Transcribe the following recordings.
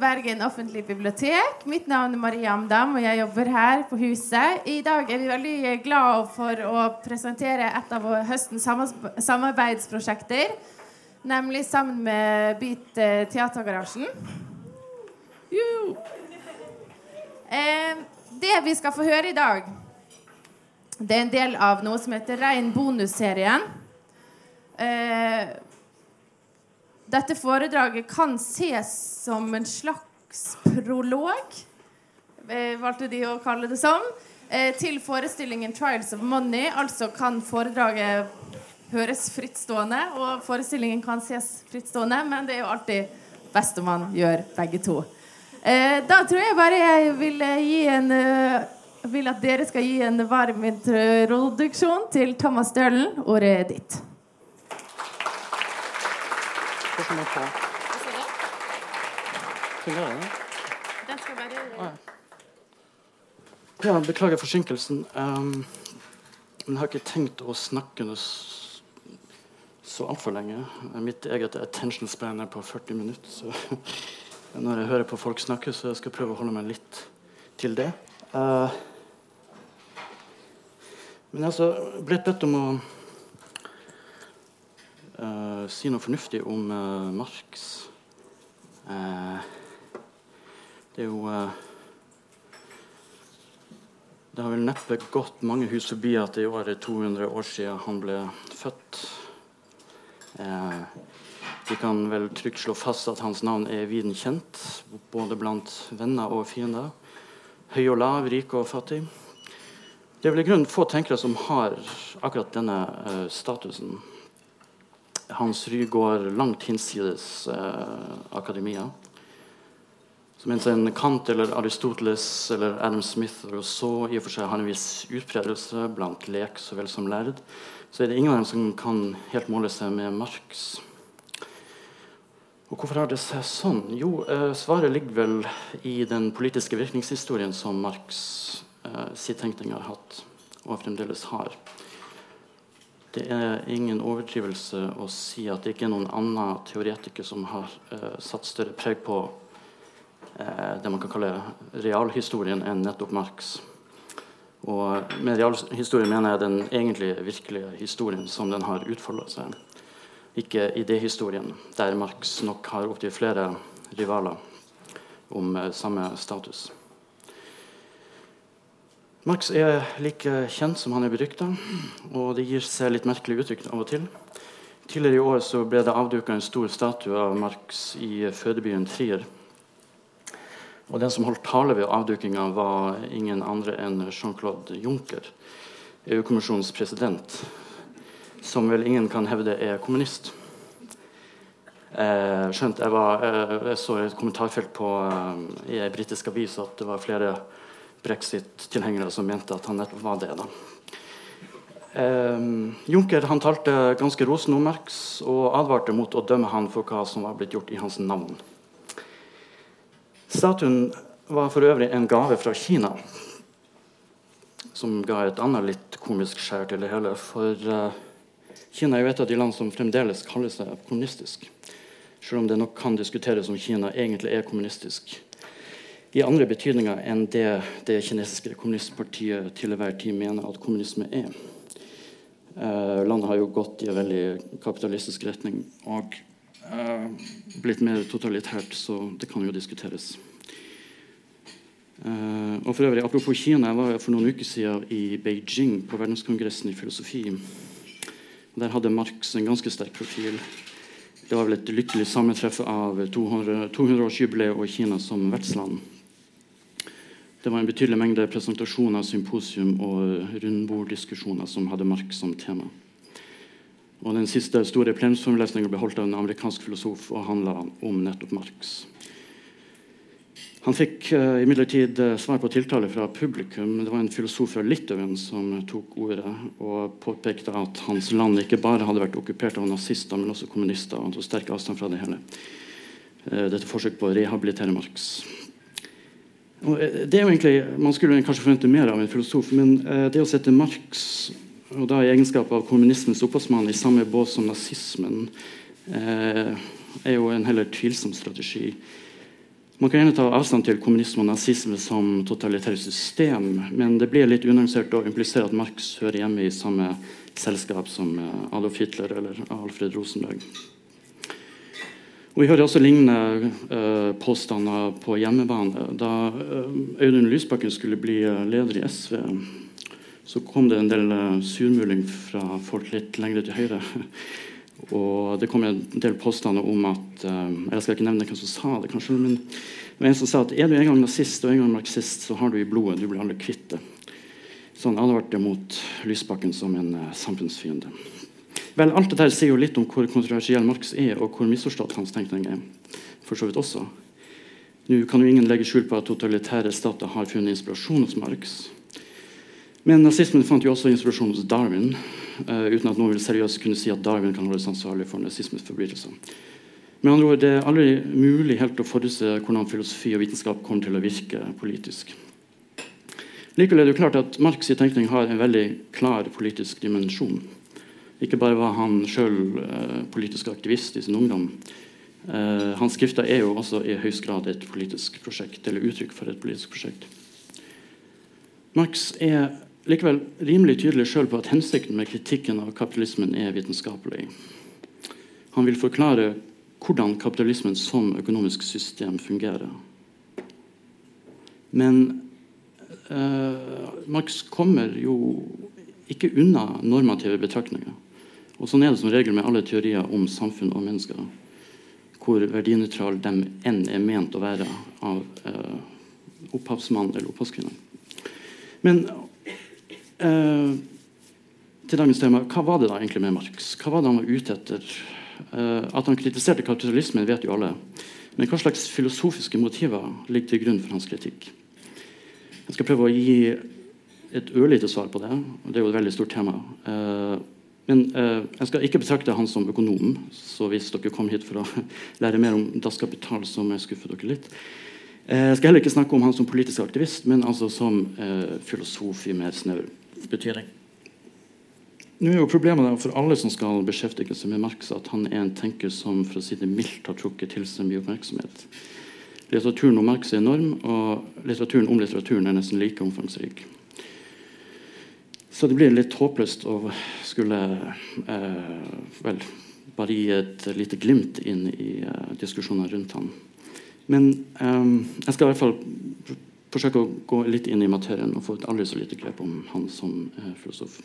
Bergen offentlige bibliotek. Mitt navn er Marie Amdam, og jeg jobber her på huset. I dag er vi veldig glad for å presentere et av høstens samarbeidsprosjekter. Nemlig sammen med Beat eh, Teatergarasjen. Eh, det vi skal få høre i dag, det er en del av noe som heter Rein bonusserien. Dette foredraget kan ses som en slags prolog, eh, valgte de å kalle det som, eh, til forestillingen 'Trials of Money'. Altså kan foredraget høres frittstående, og forestillingen kan ses frittstående, men det er jo alltid best om man gjør begge to. Eh, da tror jeg bare jeg vil gi en vil at dere skal gi en varm introduksjon til Thomas Dølen. Ordet er ditt som er på. Fungerer? Den skal ja. Beklager forsinkelsen. Um, men jeg har ikke tenkt å snakke noe så altfor lenge. Mitt eget attention span er på 40 minutter. Så når jeg hører på folk snakke, så jeg skal prøve å holde meg litt til det. Uh, men jeg har blitt bedt om å uh, si noe fornuftig om uh, Marx. Uh, det er jo Det har vel neppe gått mange hus forbi at det i år er 200 år siden han ble født. vi kan vel trygt slå fast at hans navn er viden kjent, både blant venner og fiender. Høy og lav, rik og fattig. Det er vel i grunnen få tenkere som har akkurat denne statusen. Hans Ry går langt hinsides eh, akademia. Så mens en Kant eller Aristoteles eller Adam Smith og så i og for seg har en viss utbredelse blant lek så vel som lærd, så er det ingen av dem som kan helt måle seg med Marx. Og Hvorfor har det seg sånn? Jo, eh, svaret ligger vel i den politiske virkningshistorien som Marx eh, sitt tenkning har hatt, og fremdeles har. Det er ingen overdrivelse å si at det ikke er noen annen teoretiker som har eh, satt større preg på eh, det man kan kalle realhistorien enn nettopp Marx. Og med realhistorien mener jeg den egentlige, virkelige historien som den har utfolda seg. Ikke idéhistorien, der Marx nok har opptil flere rivaler om eh, samme status. Marx er like kjent som han er berykta, og det gir seg litt merkelig uttrykk av og til. Tidligere i år så ble det avduka en stor statue av Marx i fødebyen Trier. Og Den som holdt tale ved avdukinga, var ingen andre enn Jean-Claude Juncker, EU-kommisjonens president, som vel ingen kan hevde er kommunist. Eh, skjønt jeg, var, eh, jeg så et kommentarfelt på, eh, i ei britisk avis at det var flere brexit-tilhengere som mente at han nettopp var det. da. Eh, Juncker han talte ganske rosende om Marx og advarte mot å dømme han for hva som var blitt gjort i hans navn. Statuen var for øvrig en gave fra Kina, som ga et annet litt komisk skjær til det hele. For eh, Kina er jo et av de land som fremdeles kaller seg kommunistisk. Selv om det nok kan diskuteres om Kina egentlig er kommunistisk i andre betydninger enn det det kinesiske kommunistpartiet til enhver tid mener at kommunisme er. Uh, landet har jo gått i en veldig kapitalistisk retning og uh, blitt mer totalitært, så det kan jo diskuteres. Uh, og for øvrig, Apropos Kina, jeg var for noen uker siden i Beijing på verdenskongressen i filosofi. Der hadde Marx en ganske sterk profil. Det var vel et lykkelig sammentreff av 200-årsjubileet 200 og Kina som vertsland. Det var en betydelig mengde presentasjoner, symposium og rundborddiskusjoner som hadde Marx som tema. Og Den siste store plenumsforelesninga ble holdt av en amerikansk filosof og handla om nettopp Marx. Han fikk uh, imidlertid uh, svar på tiltale fra publikum. Det var en filosof fra Litauen som tok ordet og påpekte at hans land ikke bare hadde vært okkupert av nazister, men også kommunister. og tok sterk avstand fra det hele. Uh, dette forsøk på å rehabilitere Marx. Eh, det er jo egentlig, Man skulle kanskje forvente mer av en filosof, men eh, det å sette Marx og da i egenskap av kommunismens opphavsmann i samme bås som nazismen, eh, er jo en heller tvilsom strategi. Man kan gjerne ta avstand til kommunisme og nazisme som totalitære system, men det blir litt unyansert å implisere at Marx hører hjemme i samme selskap som Adolf Hitler eller Alfred Rosenberg. Og Vi hører også lignende uh, påstander på hjemmebane. Da uh, Audun Lysbakken skulle bli leder i SV, så kom det en del uh, surmuling fra folk litt lenger til høyre. Og det kom en del påstander om at uh, Jeg skal ikke nevne hvem som sa det, kanskje, men det var en som sa at er du en gang nazist og en gang marxist, så har du i blodet. Du blir aldri kvitt det. Så han advarte mot Lysbakken som en uh, samfunnsfiende. Vel, Alt dette sier jo litt om hvor kontroversiell Marx er, og hvor misforstått hans tenkning er. For så vidt også. Nå kan jo ingen legge skjul på at totalitære stater har funnet inspirasjon hos Marx. Men nazismen fant jo også inspirasjon hos Darwin, uh, uten at noen vil seriøst kunne si at Darwin kan holdes ansvarlig for nazismens forbrytelser. Med andre ord, Det er aldri mulig helt å forutse hvordan filosofi og vitenskap kommer til å virke politisk. Likevel er det jo klart at Marx' tenkning har en veldig klar politisk dimensjon. Ikke bare var han sjøl uh, politisk aktivist i sin ungdom. Uh, hans skrifter er jo også i høyst grad et politisk prosjekt, eller uttrykk for et politisk prosjekt. Marx er likevel rimelig tydelig selv på at hensikten med kritikken av kapitalismen er vitenskapelig. Han vil forklare hvordan kapitalismen som økonomisk system fungerer. Men eh, Marx kommer jo ikke unna normative betraktninger. Og Sånn er det som regel med alle teorier om samfunn og mennesker, hvor verdinøytral de enn er ment å være av eh, opphavsmann eller opphavskvinne. Men Eh, til dagens tema, Hva var det da egentlig med Marx? Hva var det han var ute etter? Eh, at han kritiserte kapitalismen, vet jo alle. Men hva slags filosofiske motiver ligger til grunn for hans kritikk? Jeg skal prøve å gi et ørlite svar på det. og Det er jo et veldig stort tema. Eh, men eh, jeg skal ikke betrakte han som økonom, så hvis dere kom hit for å lære mer om Das Kapital, så må jeg skuffe dere litt. Eh, jeg skal heller ikke snakke om han som politisk aktivist, men altså som eh, filosof i mer snever betydning. Nå er jo Problemet for alle som skal beskjeftige seg med Marx, at han er en tenker som for å si det mildt har trukket til seg mye oppmerksomhet. Litteraturen om Marx er enorm, og litteraturen om litteraturen er nesten like omfangsrik. Så det blir litt håpløst å skulle eh, vel, bare gi et lite glimt inn i eh, diskusjoner rundt han. Men eh, jeg skal i hvert fall forsøke å gå litt inn i materien og få et aldri så lite grep om han som eh, filosof.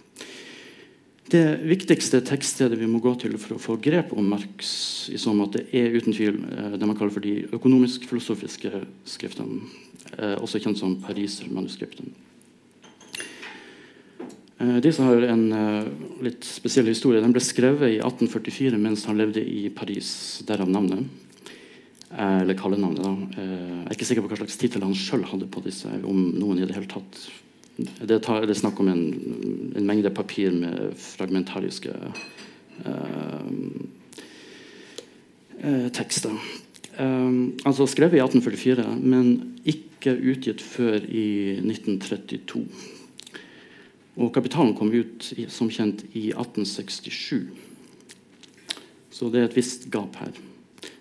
Det viktigste tekststedet vi må gå til for å få grep om Marx, i så måte er uten tvil eh, det man kaller for de økonomisk-filosofiske skriftene, eh, også kjent som Pariser-manuskriptene. Eh, disse har en eh, litt spesiell historie. Den ble skrevet i 1844 mens han levde i Paris, derav navnet. Eh, eller kallenavnet. da. Eh, jeg er ikke sikker på hva slags tittel han sjøl hadde på disse. om noen i Det hele tatt. Det, er snakk om en, en, mengde papir med fragmentariske uh, tekster. Uh, altså skrevet i 1844, men ikke utgitt før i 1932. Og 'Kapitalen' kom ut som kjent i 1867. Så det er et visst gap her.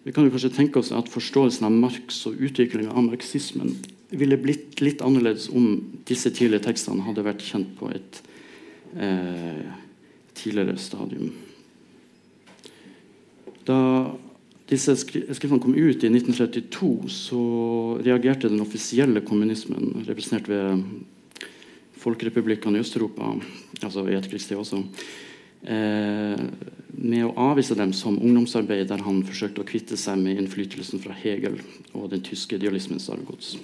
Vi kan jo kanskje tenke oss at Forståelsen av Marx og utviklinga av marxismen ville blitt litt annerledes om disse tidlige tekstene hadde vært kjent på et eh, tidligere stadium. Da disse skriftene kom ut i 1932, så reagerte den offisielle kommunismen, representert ved folkerepublikkene i Øst-Europa, altså i etterkrigstida også, Eh, med å avvise dem som ungdomsarbeid der han forsøkte å kvitte seg med innflytelsen fra Hegel og den tyske idealismens arvegods.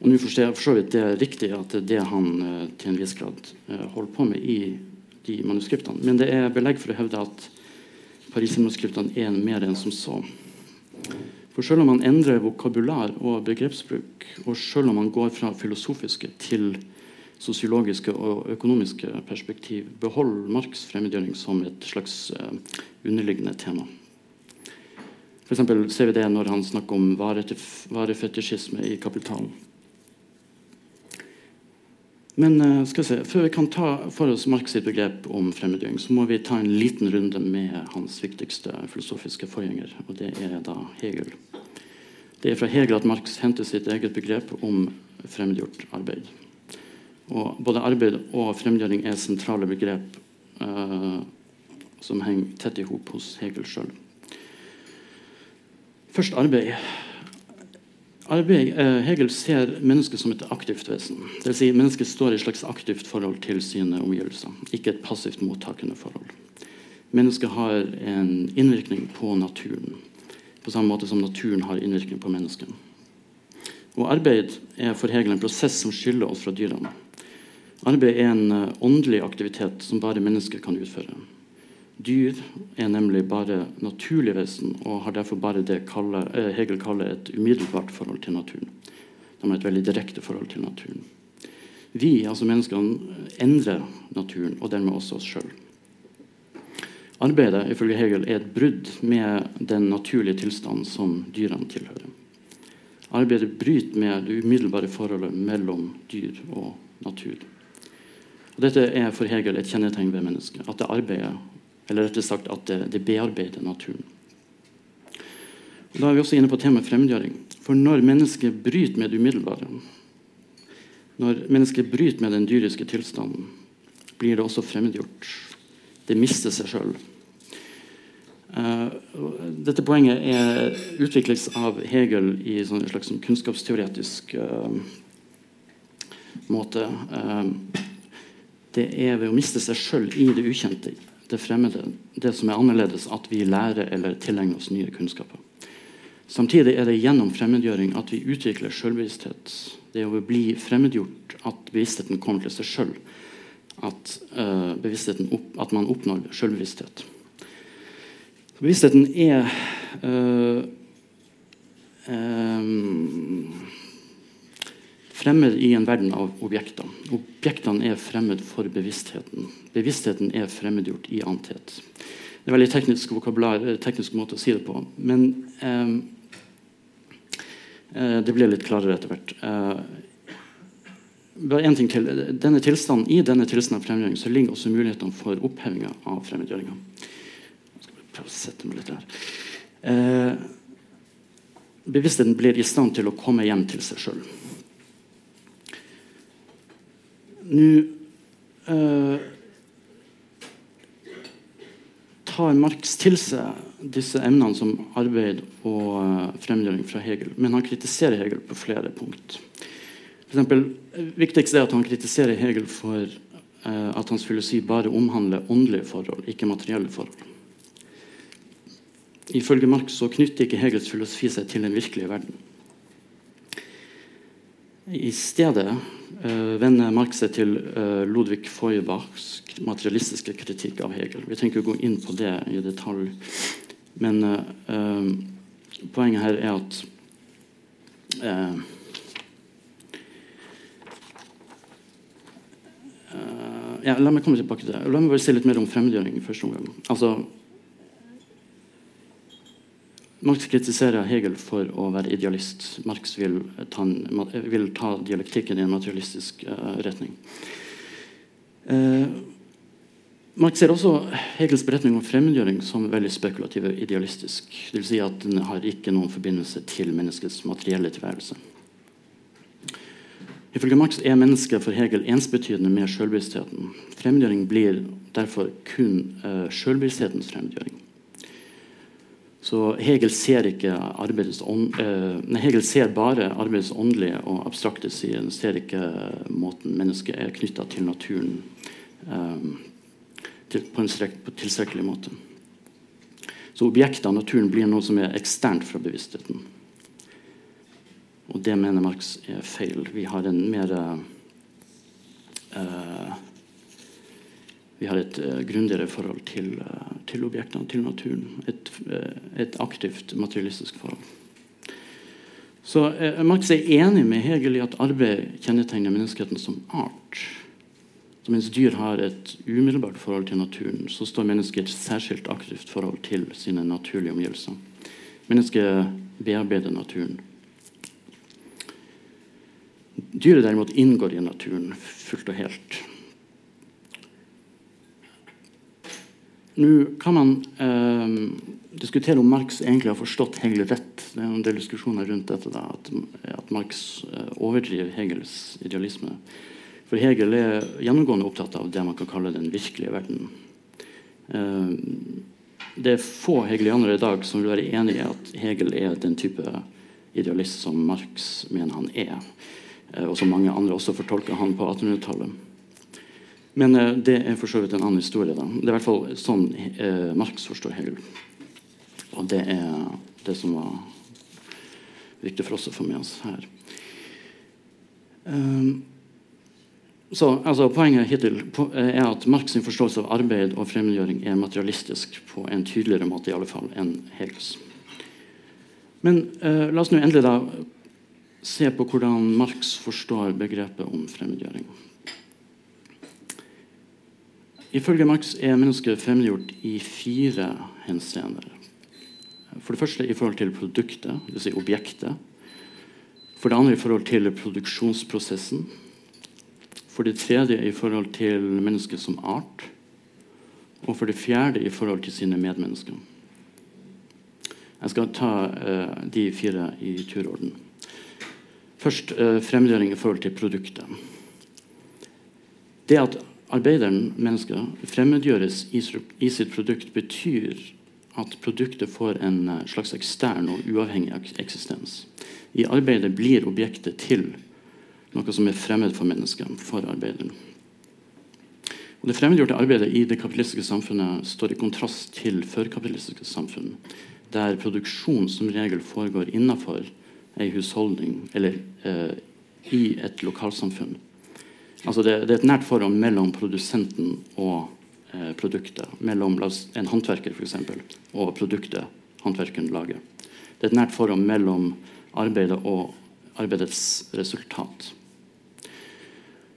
Og nå forstår jeg for så vidt det er riktig at det er det han eh, til en viss grad eh, holder på med i de manuskriptene. Men det er belegg for å hevde at Paris-manuskriptene er mer enn som så. For selv om man endrer vokabular og begrepsbruk, og selv om man går fra filosofiske til sosiologiske og økonomiske perspektiv beholder Marx fremmedgjøring som et slags uh, underliggende tema. For ser vi det når han snakker om varefetisjisme i Kapitalen. Men uh, skal vi se, før vi kan ta for oss Marx sitt begrep om fremmedgjøring, så må vi ta en liten runde med hans viktigste filosofiske forgjenger, og det er da Hegel. Det er fra Hegel at Marx henter sitt eget begrep om fremmedgjort arbeid. Og både arbeid og fremmedgjøring er sentrale begrep uh, som henger tett i hop hos Hegel sjøl. Først arbeid. Arbeid uh, Hegel ser mennesket som et aktivt vesen. Dvs. Si mennesket står i et slags aktivt forhold til sine omgivelser, ikke et passivt mottakende forhold. Mennesket har en innvirkning på naturen, på samme måte som naturen har innvirkning på mennesket. Og Arbeid er for Hegel en prosess som skiller oss fra dyrene. Arbeid er en uh, åndelig aktivitet som bare mennesker kan utføre. Dyr er nemlig bare naturlige vesen og har derfor bare det kaller, uh, Hegel kaller et umiddelbart forhold til naturen. De har et veldig direkte forhold til naturen. Vi, altså menneskene, endrer naturen, og dermed også oss sjøl. Arbeidet ifølge Hegel er et brudd med den naturlige tilstanden som dyrene tilhører. Arbeidet bryter med det umiddelbare forholdet mellom dyr og natur. Og dette er for Hegel et kjennetegn ved mennesket. At det arbeider, eller rett sagt at det, det bearbeider naturen. Da er vi også inne på temaet fremmedgjøring. For når mennesket bryter med det umiddelbare, når mennesket bryter med den dyriske tilstanden, blir det også fremmedgjort. Det mister seg sjøl. Uh, dette poenget er, utvikles av Hegel i sånn en slags kunnskapsteoretisk uh, måte. Uh, det er ved å miste seg sjøl i det ukjente, det fremmede, det som er annerledes, at vi lærer eller tilegner oss nye kunnskaper. Samtidig er det gjennom fremmedgjøring at vi utvikler sjølbevissthet. Det er å bli fremmedgjort at bevisstheten kommer til seg sjøl. At, uh, opp, at, man oppnår sjølbevissthet. Bevisstheten er uh, um, fremmed i en verden av objekter. Objektene er fremmed for bevisstheten. Bevisstheten er fremmedgjort i anthet. Det er en veldig teknisk, vokabular, eh, teknisk måte å si det på. Men eh, eh, det blir litt klarere etter hvert. Eh, bare en ting til. Denne tilstanden, I denne tilstanden av fremmedgjøring så ligger også mulighetene for opphevinga av fremmedgjøringa. Eh, bevisstheten blir i stand til å komme hjem til seg sjøl. Nå eh, tar Marx til seg disse emnene som arbeid og uh, fremgjøring fra Hegel, men han kritiserer Hegel på flere punkt. For eksempel, viktigst er at han kritiserer Hegel for eh, at hans filosofi bare omhandler åndelige forhold, ikke materielle forhold. Ifølge Marx så knytter ikke Hegels filosofi seg til den virkelige verden. I stedet uh, vender Marx seg til uh, Ludvig Feuerbachs materialistiske kritikk av Hegel. Vi trenger ikke gå inn på det i detalj, men uh, poenget her er at ja, La meg komme tilbake til det. La meg bare si litt mer om fremmedgjøring første omgang. Altså, Marx kritiserer Hegel for å være idealist. Marx vil ta, vil ta dialektikken i en materialistisk uh, retning. Uh, Marx ser også Hegels beretning om fremmedgjøring som veldig spekulativ og idealistisk. Det vil si at den har ikke noen forbindelse til menneskets materielle tilværelse. Ifølge Marx er mennesket for Hegel ensbetydende med sjølbevisstheten. Fremmedgjøring blir derfor kun uh, sjølbevissthetens fremmedgjøring. Så Hegel ser, ånd, eh, Hegel ser bare arbeidets åndelige og abstrakte side. Han ser ikke måten mennesket er knytta til naturen eh, til, på en strek, på tilstrekkelig måte. Så objektet av naturen blir noe som er eksternt fra bevisstheten. Og det mener Marx er feil. Vi har en mer eh, vi har et uh, grundigere forhold til, uh, til, objektene, til naturen. Et, uh, et aktivt materialistisk forhold. Så Marx er enig med Hegel i at arbeid kjennetegner menneskeheten som art. Så mens dyr har et umiddelbart forhold til naturen, så står mennesket i et særskilt aktivt forhold til sine naturlige omgivelser. Mennesket bearbeider naturen. Dyret derimot inngår i naturen fullt og helt. Nå kan man eh, diskutere om Marx egentlig har forstått Hegel rett. Det er en del diskusjoner rundt dette, da, at, at, Marx eh, overdriver Hegels idealisme. For Hegel er gjennomgående opptatt av det man kan kalle den virkelige verden. Eh, det er få hegelianere i dag som vil være enig i at Hegel er den type idealist som Marx mener han er. Eh, og som mange andre også fortolker han på 1800-tallet. Men eh, det er for så vidt en annen historie. Da. Det er i hvert fall sånn eh, Marx forstår Hegel. Og det er det som var viktig for oss å få med oss her. Um, så altså, Poenget hittil er at Marx' forståelse av arbeid og fremmedgjøring er materialistisk på en tydeligere måte i alle fall enn Hegels. Men uh, la oss nå endelig da se på hvordan Marx forstår begrepet om fremmedgjøring. Ifølge Marx er mennesket fremmedgjort i fire henseender. For det første i forhold til produktet, dvs. Si objektet. For det andre i forhold til produksjonsprosessen. For det tredje i forhold til mennesket som art. Og for det fjerde i forhold til sine medmennesker. Jeg skal ta uh, de fire i turorden. Først uh, fremgjøring i forhold til produktet. Det at arbeideren, mennesket, fremmedgjøres i, sitt produkt, betyr at produktet får en eh, slags ekstern og uavhengig eksistens. I arbeidet blir objektet til noe som er fremmed for mennesket, for arbeideren. Og Det fremmedgjorte arbeidet i det kapitalistiske samfunnet står i kontrast til førkapitalistiske samfunn, der produksjon som regel foregår innenfor ei husholdning eller eh, i et lokalsamfunn. Altså det, det, er et nært forhold mellom produsenten og eh, produktet. Mellom en håndverker for eksempel, og produktet håndverkeren lager. Det er et nært forhold mellom arbeidet og arbeidets resultat.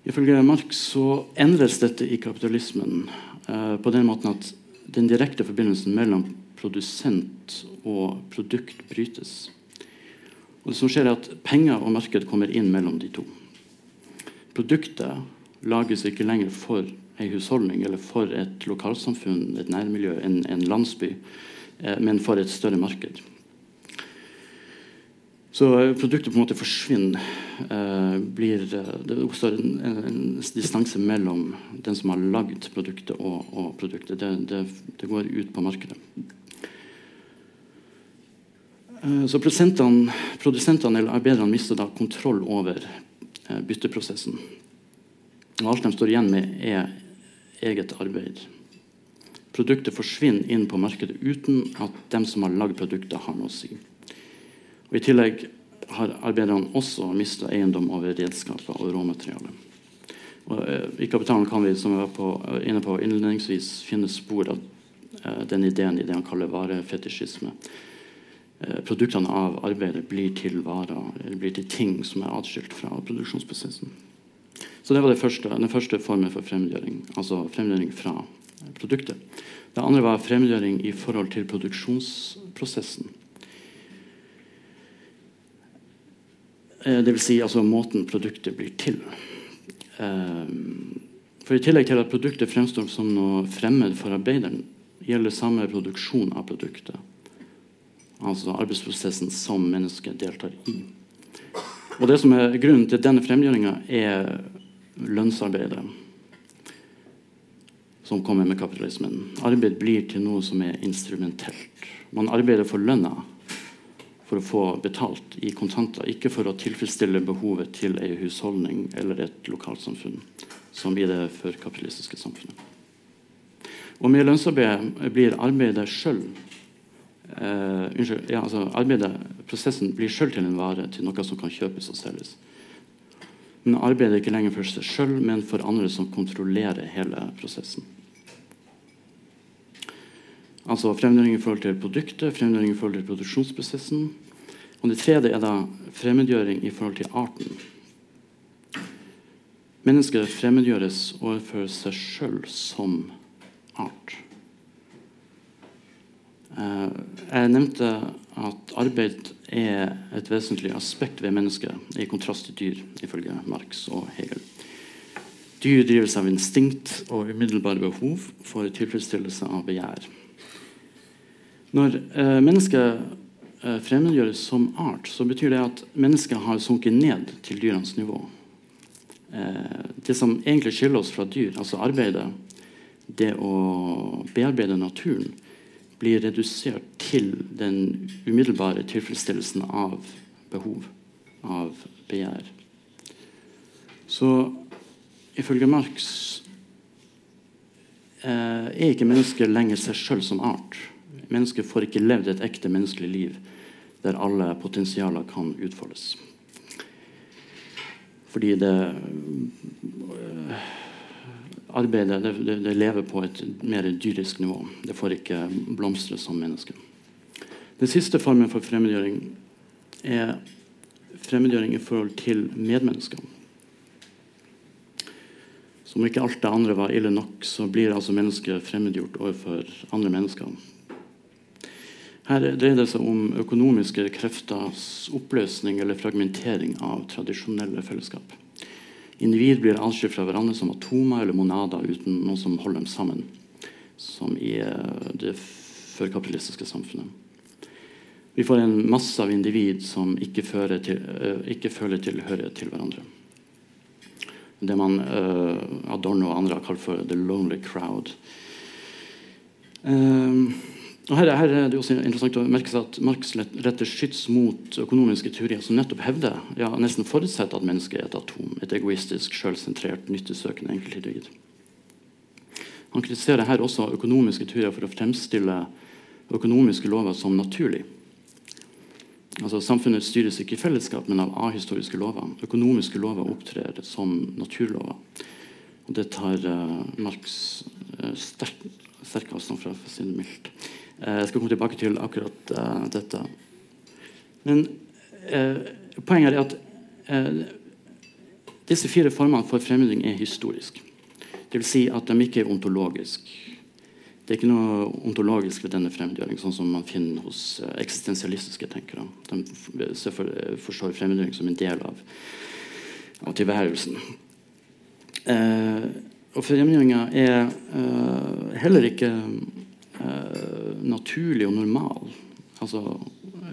Ifølge Marx så endres dette i kapitalismen eh, på den måten at den direkte forbindelsen mellom produsent og produkt brytes. Og det som skjer er at Penger og marked kommer inn mellom de to produktet lages ikke lenger for ei husholdning eller for et lokalsamfunn, et nærmiljø, en, en landsby, eh, men for et større marked. Så eh, produktet på en måte forsvinner. Eh, blir, eh, det oppstår en, en, en, distanse mellom den som har lagd produktet, og, og produktet. Det, det, det, går ut på markedet. Eh, så produsentene, produsentene eller arbeiderne mister da kontroll over bytteprosessen. Og alt de står igjen med, er eget arbeid. Produktet forsvinner inn på markedet uten at dem som har lagd produktet, har noe å si. Og I tillegg har arbeiderne også mista eiendom over redskaper og råmateriale. Og, eh, I kapitalen kan vi som jeg var på, inne på innledningsvis, finne spor av eh, den ideen i det han kaller varefetisjisme. Eh, produktene av arbeidet blir til varer, eller blir til ting som er atskilt fra produksjonsprosessen. Så Det var det første, den første formen for fremmedgjøring. Altså fremmedgjøring fra produktet. Det andre var fremmedgjøring i forhold til produksjonsprosessen. Eh, Dvs. Si, altså måten produktet blir til. Eh, for I tillegg til at produktet fremstår som noe fremmed for arbeideren, gjelder samme produksjon av produktet altså arbeidsprosessen som mennesket deltar i. Og det som er Grunnen til denne fremgjøringa er lønnsarbeidet som kommer med kapitalismen. Arbeid blir til noe som er instrumentelt. Man arbeider for lønna for å få betalt i kontanter, ikke for å tilfredsstille behovet til ei husholdning eller et lokalsamfunn, som i det førkapitalistiske samfunnet. Og med lønnsarbeid blir arbeidet sjøl Uh, unnskyld, ja, altså arbeidet, Prosessen blir sjøl til en vare, til noe som kan kjøpes og selges. Men arbeidet ikke lenger for seg sjøl, men for andre som kontrollerer hele prosessen. Altså fremmedgjøring i forhold til produktet, fremmedgjøring i forhold til produksjonsprosessen. Og det tredje er da fremmedgjøring i forhold til arten. Mennesket fremmedgjøres overfor seg sjøl som art. Eh, jeg nevnte at arbeid er et vesentlig aspekt ved mennesket, i kontrast til dyr, ifølge Marx og Hegel. Dyr drives av instinkt og umiddelbare behov for tilfredsstillelse av begjær. Når eh, mennesket eh, fremmedgjøres som art, så betyr det at mennesket har sunket ned til dyrenes nivå. Eh, det som egentlig skiller oss fra dyr, altså arbeidet, det å bearbeide naturen, blir redusert til den umiddelbare tilfredsstillelsen av behov, av begjær. Så ifølge Marx eh, er ikke mennesket lenger seg sjøl som art. Mennesket får ikke levd et ekte menneskelig liv der alle potensialer kan utfoldes. Fordi det arbeidet det, det, lever på et mer dyrisk nivå. Det får ikke blomstre som menneske. Den siste formen for fremmedgjøring er fremmedgjøring i forhold til medmennesker. Som ikke alt det andre var ille nok, så blir altså mennesket fremmedgjort overfor andre mennesker. Her dreier det seg om økonomiske krefters oppløsning eller fragmentering av tradisjonelle fellesskap. Individ blir atskilt fra hverandre som atomer eller monader uten noe som holder dem sammen. Som i eh, det førkapitalistiske samfunnet. Vi får en masse av individ som ikke, til, uh, ikke føler tilhørighet til hverandre. Det man uh, Adorno og andre har kalt for 'the lonely crowd'. Her, her, er det også interessant å merke seg at Marx retter skyts mot økonomiske teorier som nettopp hevder, ja, nesten forutsetter at mennesket er et atom, et egoistisk, selvsentrert, nyttesøkende enkeltindivid. Han kritiserer her også økonomiske teorier for å fremstille økonomiske lover som naturlig. Altså, samfunnet styres ikke i fellesskap, men av ahistoriske lover. Økonomiske lover opptrer som naturlover. Og det tar uh, Marx uh, sterk, sterk avstand fra, for å si det mildt. Eh, jeg skal komme tilbake til akkurat uh, dette. Men uh, poenget er at disse fire formene for fremmeding er historisk. Vil si at de ikke er ontologiske. Det er ikke noe ontologisk ved denne fremmedgjøring, sånn som man finner hos eksistensialistiske tenkere. De forstår fremmedgjøring som en del av, av tilværelsen. og fremmedgjøringa er heller ikke eh, naturlig og normal. Altså,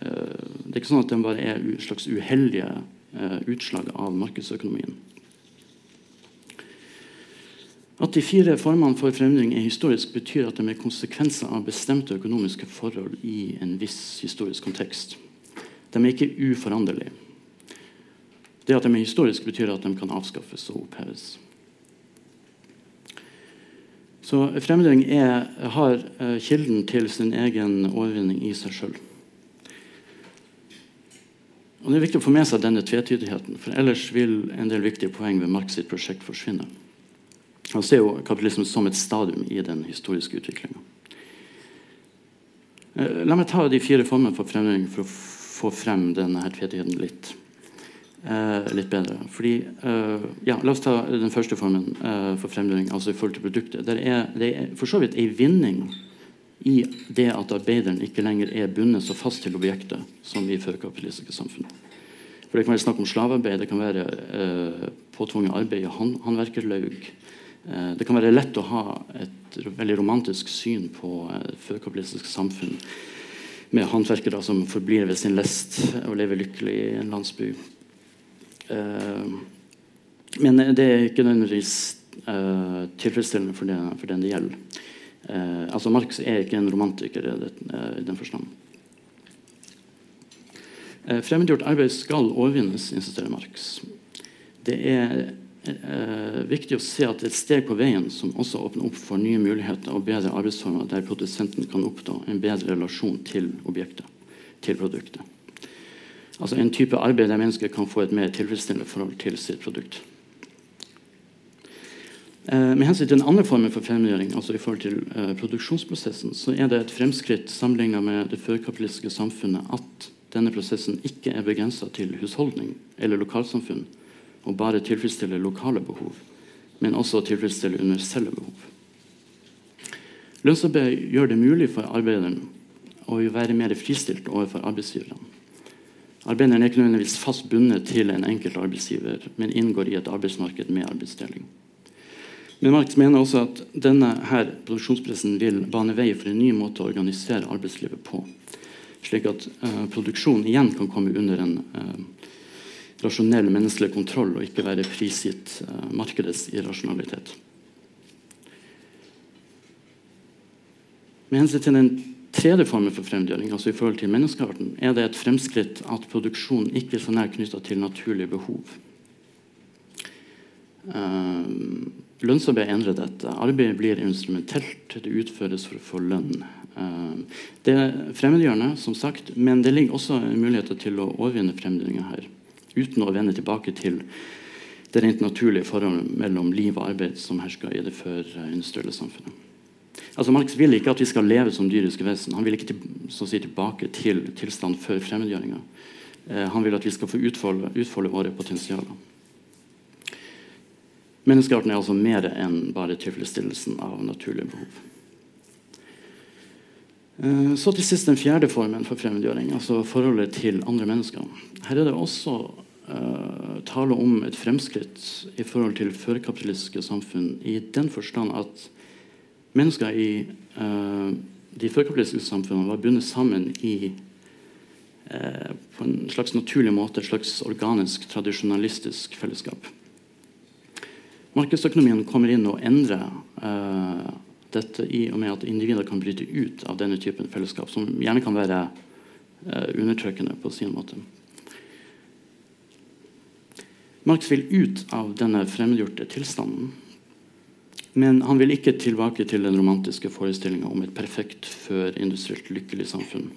eh, det er ikke sånn at den bare er et slags uheldige eh, utslag av markedsøkonomien. At de fire formene for forandring er historisk, betyr at de er konsekvenser av bestemte økonomiske forhold i en viss historisk kontekst. De er ikke uforanderlige. Det at de er historiske, betyr at de kan avskaffes og oppheves. Så fremmedgjøring har uh, kilden til sin egen overvinning i seg sjøl. Og Det er viktig å få med seg denne tvetydigheten, for ellers vil en del viktige poeng ved Marx sitt prosjekt forsvinne. Han ser jo kapitalismen som et stadium i den historiske utviklinga. Uh, la meg ta de fire formene for fremmedgjøring for å få frem denne tvetydigheten litt eh, litt bedre. Fordi, eh, ja, La oss ta den første formen eh, for fremdeling, altså i forhold til produktet. Det er, det er for så vidt en vinning i det at arbeideren ikke lenger er bundet så fast til objektet som i førkapitalistiske samfunn. For Det kan være snakk om slavearbeid, det kan være eh, påtvunget arbeid i hånd, håndverkerlaug. Eh, det kan være lett å ha et veldig romantisk syn på eh, førkapitalistisk samfunn med håndverkere som forblir ved sin lest og lever lykkelig i en landsby. Eh, men det er ikke nødvendigvis eh, tilfredsstillende for, det, for, den det gjelder. Eh, altså Marx er ikke en romantiker i, den forstand. Fremmedgjort arbeid skal overvinnes, insisterer Marx. Det er eh, viktig å se at det er et steg på veien som også åpner opp for nye muligheter og bedre arbeidsformer der produsenten kan oppnå en bedre relasjon til objektet, til produktet. Altså en type arbeid der mennesker kan få et mer tilfredsstillende forhold til sitt produkt. Eh, med hensyn til den andre formen for fremmedgjøring, altså i forhold til eh, produksjonsprosessen, så er det et fremskritt sammenlignet med det førkapitalistiske samfunnet at denne prosessen ikke er begrensa til husholdning eller lokalsamfunn og bare tilfredsstiller lokale behov, men også tilfredsstiller universelle behov. Lønnsarbeid gjør det mulig for arbeideren å være mer fristilt overfor arbeidsgiverne. Arbeideren er ikke nødvendigvis fast bundet til en enkelt arbeidsgiver, men inngår i et arbeidsmarked med arbeidsdeling. Men Marx mener også at denne her produksjonspressen vil bane vei for en ny måte å organisere arbeidslivet på. Slik at uh, produksjon igjen kan komme under en uh, rasjonell menneskelig kontroll og ikke være prisgitt uh, markedets irrasjonalitet. Med hensyn til den tredje formen for fremdeling, altså i forhold til menneskearten, er det et fremskritt at produksjon ikke er så nær knytta til naturlige behov. Uh, lønnsarbeid endrer dette. Arbeidet blir instrumentelt. Det utføres for å få lønn. Uh, det er fremmedgjørende, som sagt, men det ligger også muligheter til å overvinne fremmedgjøringa her. Uten å vende tilbake til det rent naturlige forholdet mellom liv og arbeid som herska i det før-industrielle samfunnet. Altså Marx vil ikke at vi skal leve som dyriske vesen. Han vil ikke til, si, tilbake til tilstand før fremmedgjøringa. Eh, han vil at vi skal få utfolde, utfolde våre potensialer. Menneskearten er altså mer enn bare tilfredsstillelsen av naturlige behov. Eh, så til sist den fjerde formen for fremmedgjøring, altså forholdet til andre mennesker. Her er det også eh, tale om et fremskritt i forhold til førkapitalistiske samfunn i den forstand at mennesker i uh, de førkapitalistiske samfunnene var bundet sammen i uh, på en slags naturlig måte, et slags organisk, tradisjonalistisk fellesskap. Markedsøkonomien kommer inn og endrer uh, dette i og med at individer kan bryte ut av denne typen fellesskap, som gjerne kan være undertrykkende på sin måte. Marx vil ut av denne fremmedgjorte tilstanden men han vil ikke tilbake til den romantiske forestillinga om et perfekt førindustrielt lykkelig samfunn.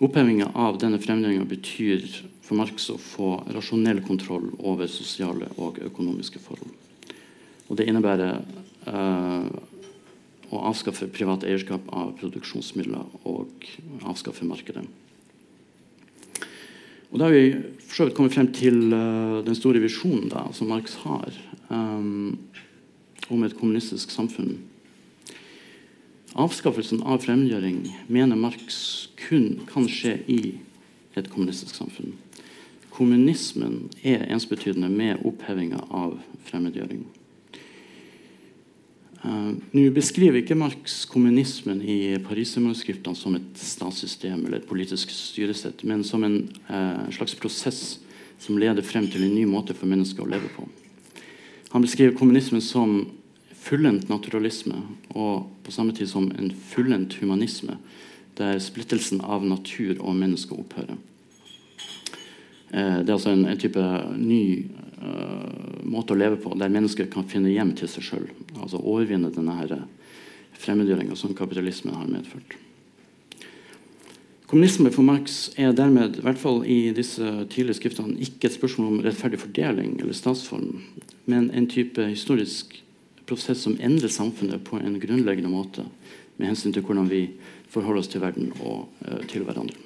Opphevinga av denne fremdelinga betyr for Marx å få rasjonell kontroll over sosiale og økonomiske forhold. Og det innebærer eh, å avskaffe privat eierskap av produksjonsmidler og avskaffe markedet. Og Da har vi for så vidt kommet frem til uh, den store visjonen som Marx har. Um, om et kommunistisk samfunn. Avskaffelsen av fremmedgjøring mener Marx kun kan skje i et kommunistisk samfunn. Kommunismen er ensbetydende med opphevinga av fremmedgjøring. Uh, Nå beskriver ikke Marx kommunismen i Parisermanuskriptene som et statssystem eller et politisk styresett, men som en uh, slags prosess som leder frem til en ny måte for mennesker å leve på. Han beskriver kommunismen som fullendt naturalisme og på samme tid som en fullendt humanisme, der splittelsen av natur og menneske opphører. Eh, det er altså en, en type ny uh, måte å leve på, der mennesker kan finne hjem til seg sjøl. Altså overvinne denne fremmedgjøringa som kapitalismen har medført. Kommunisme for Marx er dermed i hvert fall i disse tidlige skriftene ikke et spørsmål om rettferdig fordeling eller statsform, men en type historisk prosess som endrer samfunnet på en grunnleggende måte med hensyn til hvordan vi forholder oss til verden og uh, til hverandre.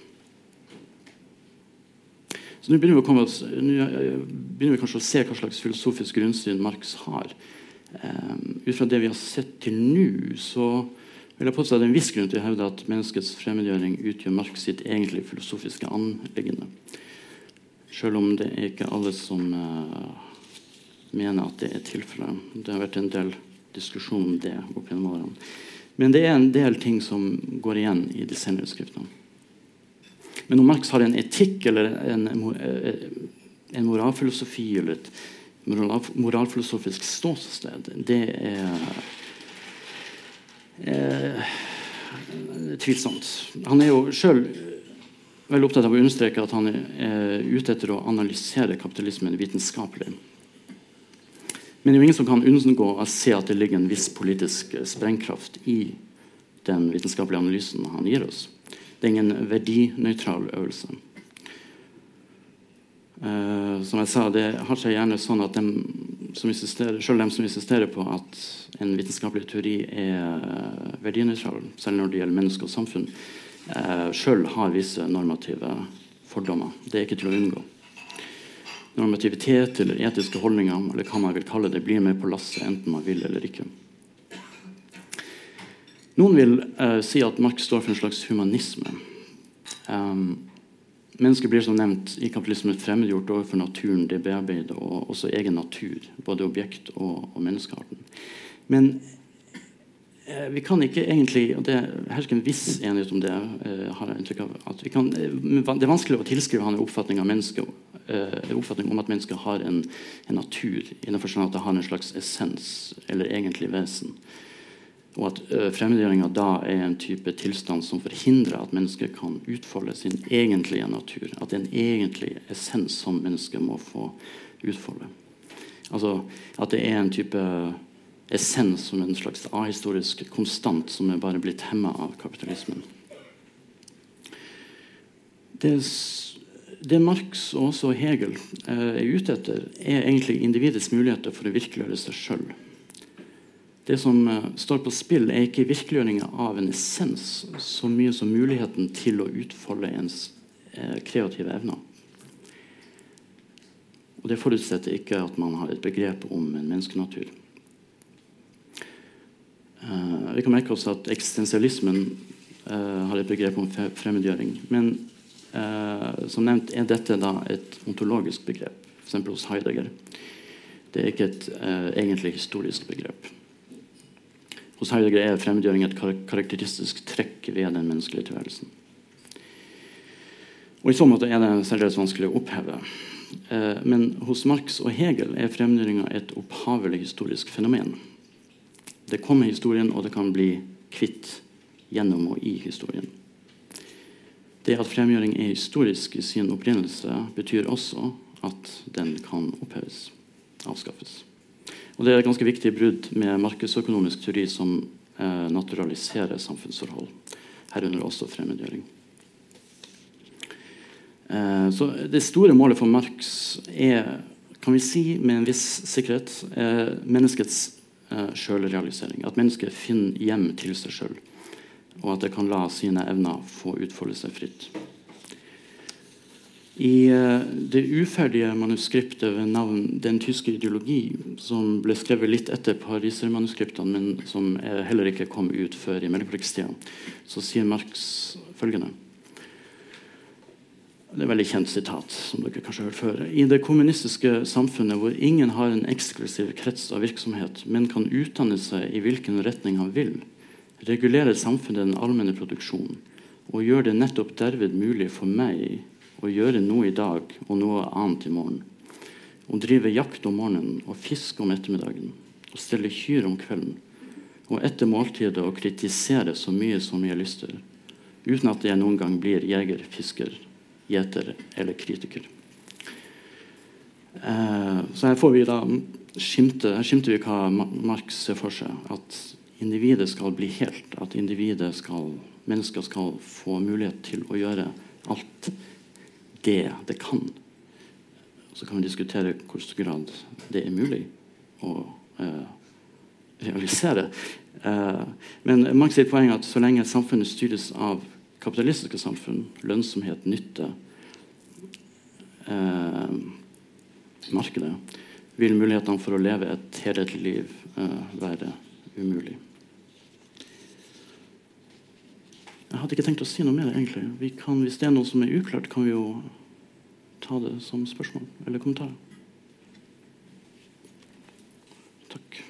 Så Nå begynner, eh, begynner, vi kanskje å se hva slags filosofisk grunnsyn Marx har. Um, ut fra det vi har sett til nå, så vil jeg påstå at det er en viss grunn til å hevde at menneskets fremmedgjøring utgjør Marx sitt egentlige filosofiske anliggende. Selv om det er ikke alle som uh, mener at det er tilfellet. Det har vært en del diskusjon om det opp gjennom årene. Men det er en del ting som går igjen i de senere skriftene. Men om Marx har en etikk eller en, en moralfilosofi eller et moralfilosofisk ståsted, det er, er tvilsomt. Han er jo sjøl veldig opptatt av å understreke at han er ute etter å analysere kapitalismen vitenskapelig. Men det er jo ingen som kan unngå å se at det ligger en viss politisk sprengkraft i den vitenskapelige analysen han gir oss. Det er ingen verdinøytral øvelse. Uh, som jeg sa, Det har seg gjerne sånn at dem som selv de som insisterer på at en vitenskapelig teori er verdinøytral, selv når det gjelder menneske og samfunn, uh, selv har visse normative fordommer. Det er ikke til å unngå normativitet eller etiske holdninger eller hva man vil kalle det, blir med på lasset enten man vil eller ikke. Noen vil uh, si at Marx står for en slags humanisme. Um, Mennesket blir som nevnt i kapitalismen fremmedgjort overfor naturen det bearbeider, og også egen natur, både objekt og, og menneskearten. Men eh, vi kan ikke egentlig og Det hersker en viss enighet om det. Eh, har jeg inntrykk av, at kan, eh, Det er vanskelig å tilskrive han en oppfatning, eh, oppfatning om at mennesket har en, en natur, innenfor sånn at det har en slags essens eller egentlig vesen. Og at fremmedgjøringa da er en type tilstand som forhindrer at mennesket kan utfolde sin egentlige natur. At det er en egentlig essens som mennesket må få utfolde. Altså at det er en type essens som en slags ahistorisk konstant som er bare blitt hemma av kapitalismen. Det, det Marx og også Hegel eh, er ute etter, er egentlig individets muligheter for å virkeliggjøre seg sjøl. Det som eh, står på spill, er ikke virkeliggjøringa av en essens så mye som muligheten til å utfolde ens eh, kreative evner. Og Det forutsetter ikke at man har et begrep om en menneskenatur. Uh, vi kan merke oss at eksistensialismen har et begrep om fremmedgjøring. Men som nevnt er dette da et ontologisk begrep, f.eks. hos Heidegger. Det er ikke et egentlig historisk begrep. Hos Heidegger er fremmedgjøring et karakteristisk trekk ved den menneskelige tilværelsen. Og I så måte er det særdeles vanskelig å oppheve. Eh, men hos Marx og Hegel er fremmedgjøringa et opphavelig historisk fenomen. Det kommer i historien, og det kan bli kvitt gjennom og i historien. Det at fremgjøring er historisk i sin opprinnelse, betyr også at den kan oppheves, avskaffes. Og Det er et ganske viktig brudd med markedsøkonomisk teori som eh, naturaliserer samfunnsforhold, herunder også fremmedgjøring. Eh, så Det store målet for Marx er kan vi si med en viss sikkerhet eh, menneskets eh, sjølrealisering. At mennesket finner hjem til seg sjøl, og at det kan la sine evner få utfolde seg fritt. I eh, det uferdige manuskriptet ved navn 'Den tyske ideologi', som ble skrevet litt etter parisermanuskriptene, men som heller ikke kom ut før i mellomkrigstida, så sier Marx følgende Det er et veldig kjent sitat. som dere kanskje har hørt før. I det kommunistiske samfunnet hvor ingen har en eksklusiv krets av virksomhet, men kan utdanne seg i hvilken retning han vil, regulerer samfunnet den allmenne produksjonen og gjør det nettopp derved mulig for meg å gjøre noe i dag og noe annet i morgen. Å drive jakt om morgenen og fiske om ettermiddagen. og stelle kyr om kvelden. Og etter måltidet å kritisere så mye som jeg har lyst til. Uten at jeg noen gang blir jeger, fisker, gjeter eller kritiker. Eh, så her får vi da skimte, her skimter vi hva Marx ser for seg. At individet skal bli helt. At individet skal, mennesker skal få mulighet til å gjøre alt det det kan. Så kan vi diskutere i stor grad det er mulig å eh, realisere. Eh, men Marx sier poeng at så lenge samfunnet styres av kapitalistiske samfunn. Lønnsomhet, nytte. Eh, markedet. Vil mulighetene for å leve et helhetlig liv eh, være umulig? Jeg hadde ikke tenkt å si noe mer. egentlig. Kan, hvis det er noe som er uklart, kan vi jo ta det som spørsmål eller kommentar. Takk.